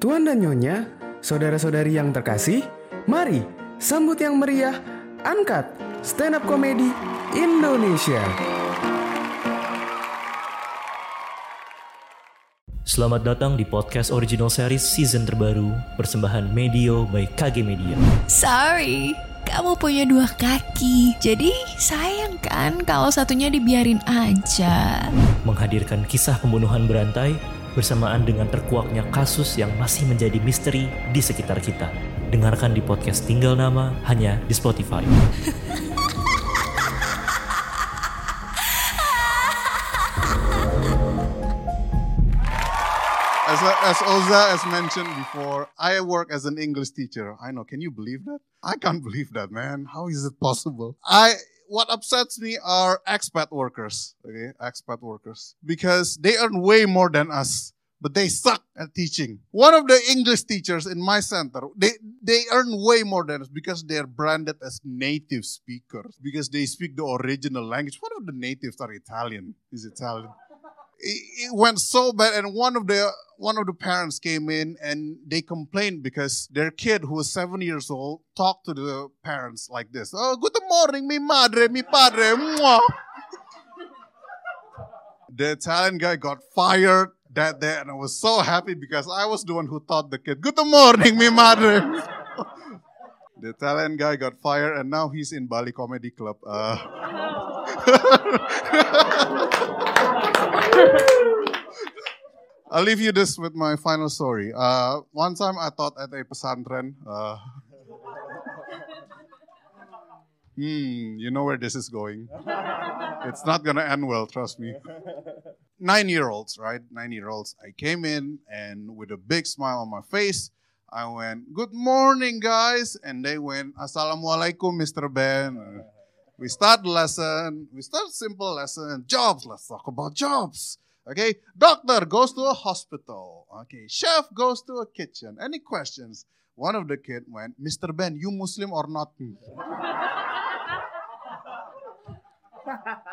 Tuan dan Nyonya, saudara-saudari yang terkasih, mari sambut yang meriah, angkat stand up komedi Indonesia. Selamat datang di podcast original series season terbaru persembahan Medio by KG Media. Sorry, kamu punya dua kaki. Jadi sayang kan kalau satunya dibiarin aja. Menghadirkan kisah pembunuhan berantai bersamaan dengan terkuaknya kasus yang masih menjadi misteri di sekitar kita. Dengarkan di podcast Tinggal Nama hanya di Spotify. As, as Oza has mentioned before, I work as an English teacher. I know. Can you believe that? I can't believe that, man. How is it possible? I what upsets me are expat workers. Okay, expat workers because they earn way more than us, but they suck at teaching. One of the English teachers in my center, they they earn way more than us because they are branded as native speakers because they speak the original language. One of the natives are Italian. Is Italian it, went so bad and one of the one of the parents came in and they complained because their kid who was seven years old talked to the parents like this. Oh good morning mi madre mi padre Mwah. the italian guy got fired that day and i was so happy because i was the one who taught the kid good morning mi madre. The italian guy got fired and now he's in bali comedy club uh, I'll leave you this with my final story. Uh, one time I taught at a pesantren. Uh, hmm, you know where this is going. It's not gonna end well, trust me. Nine year olds, right? Nine year olds. I came in and with a big smile on my face, I went, Good morning, guys. And they went, Assalamualaikum, Mr. Ben. We start lesson. We start simple lesson. Jobs. Let's talk about jobs. Okay. Doctor goes to a hospital. Okay. Chef goes to a kitchen. Any questions? One of the kid went, Mr. Ben, you Muslim or not? Hmm.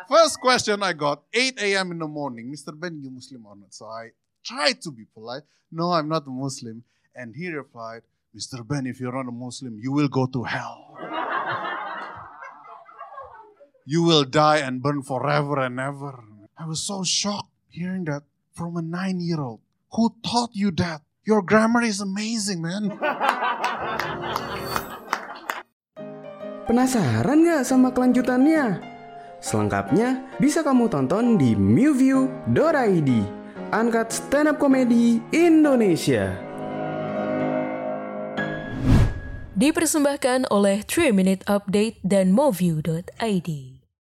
First question I got, 8 a.m. in the morning. Mr. Ben, you Muslim or not? So I tried to be polite. No, I'm not a Muslim. And he replied, Mr. Ben, if you're not a Muslim, you will go to hell you will die and burn forever and ever. I was so shocked hearing that from a nine year old. Who taught you that? Your grammar is amazing, man. Penasaran nggak sama kelanjutannya? Selengkapnya bisa kamu tonton di mewview.id. Angkat stand up komedi Indonesia. Dipersembahkan oleh 3 Minute Update dan Moview.id.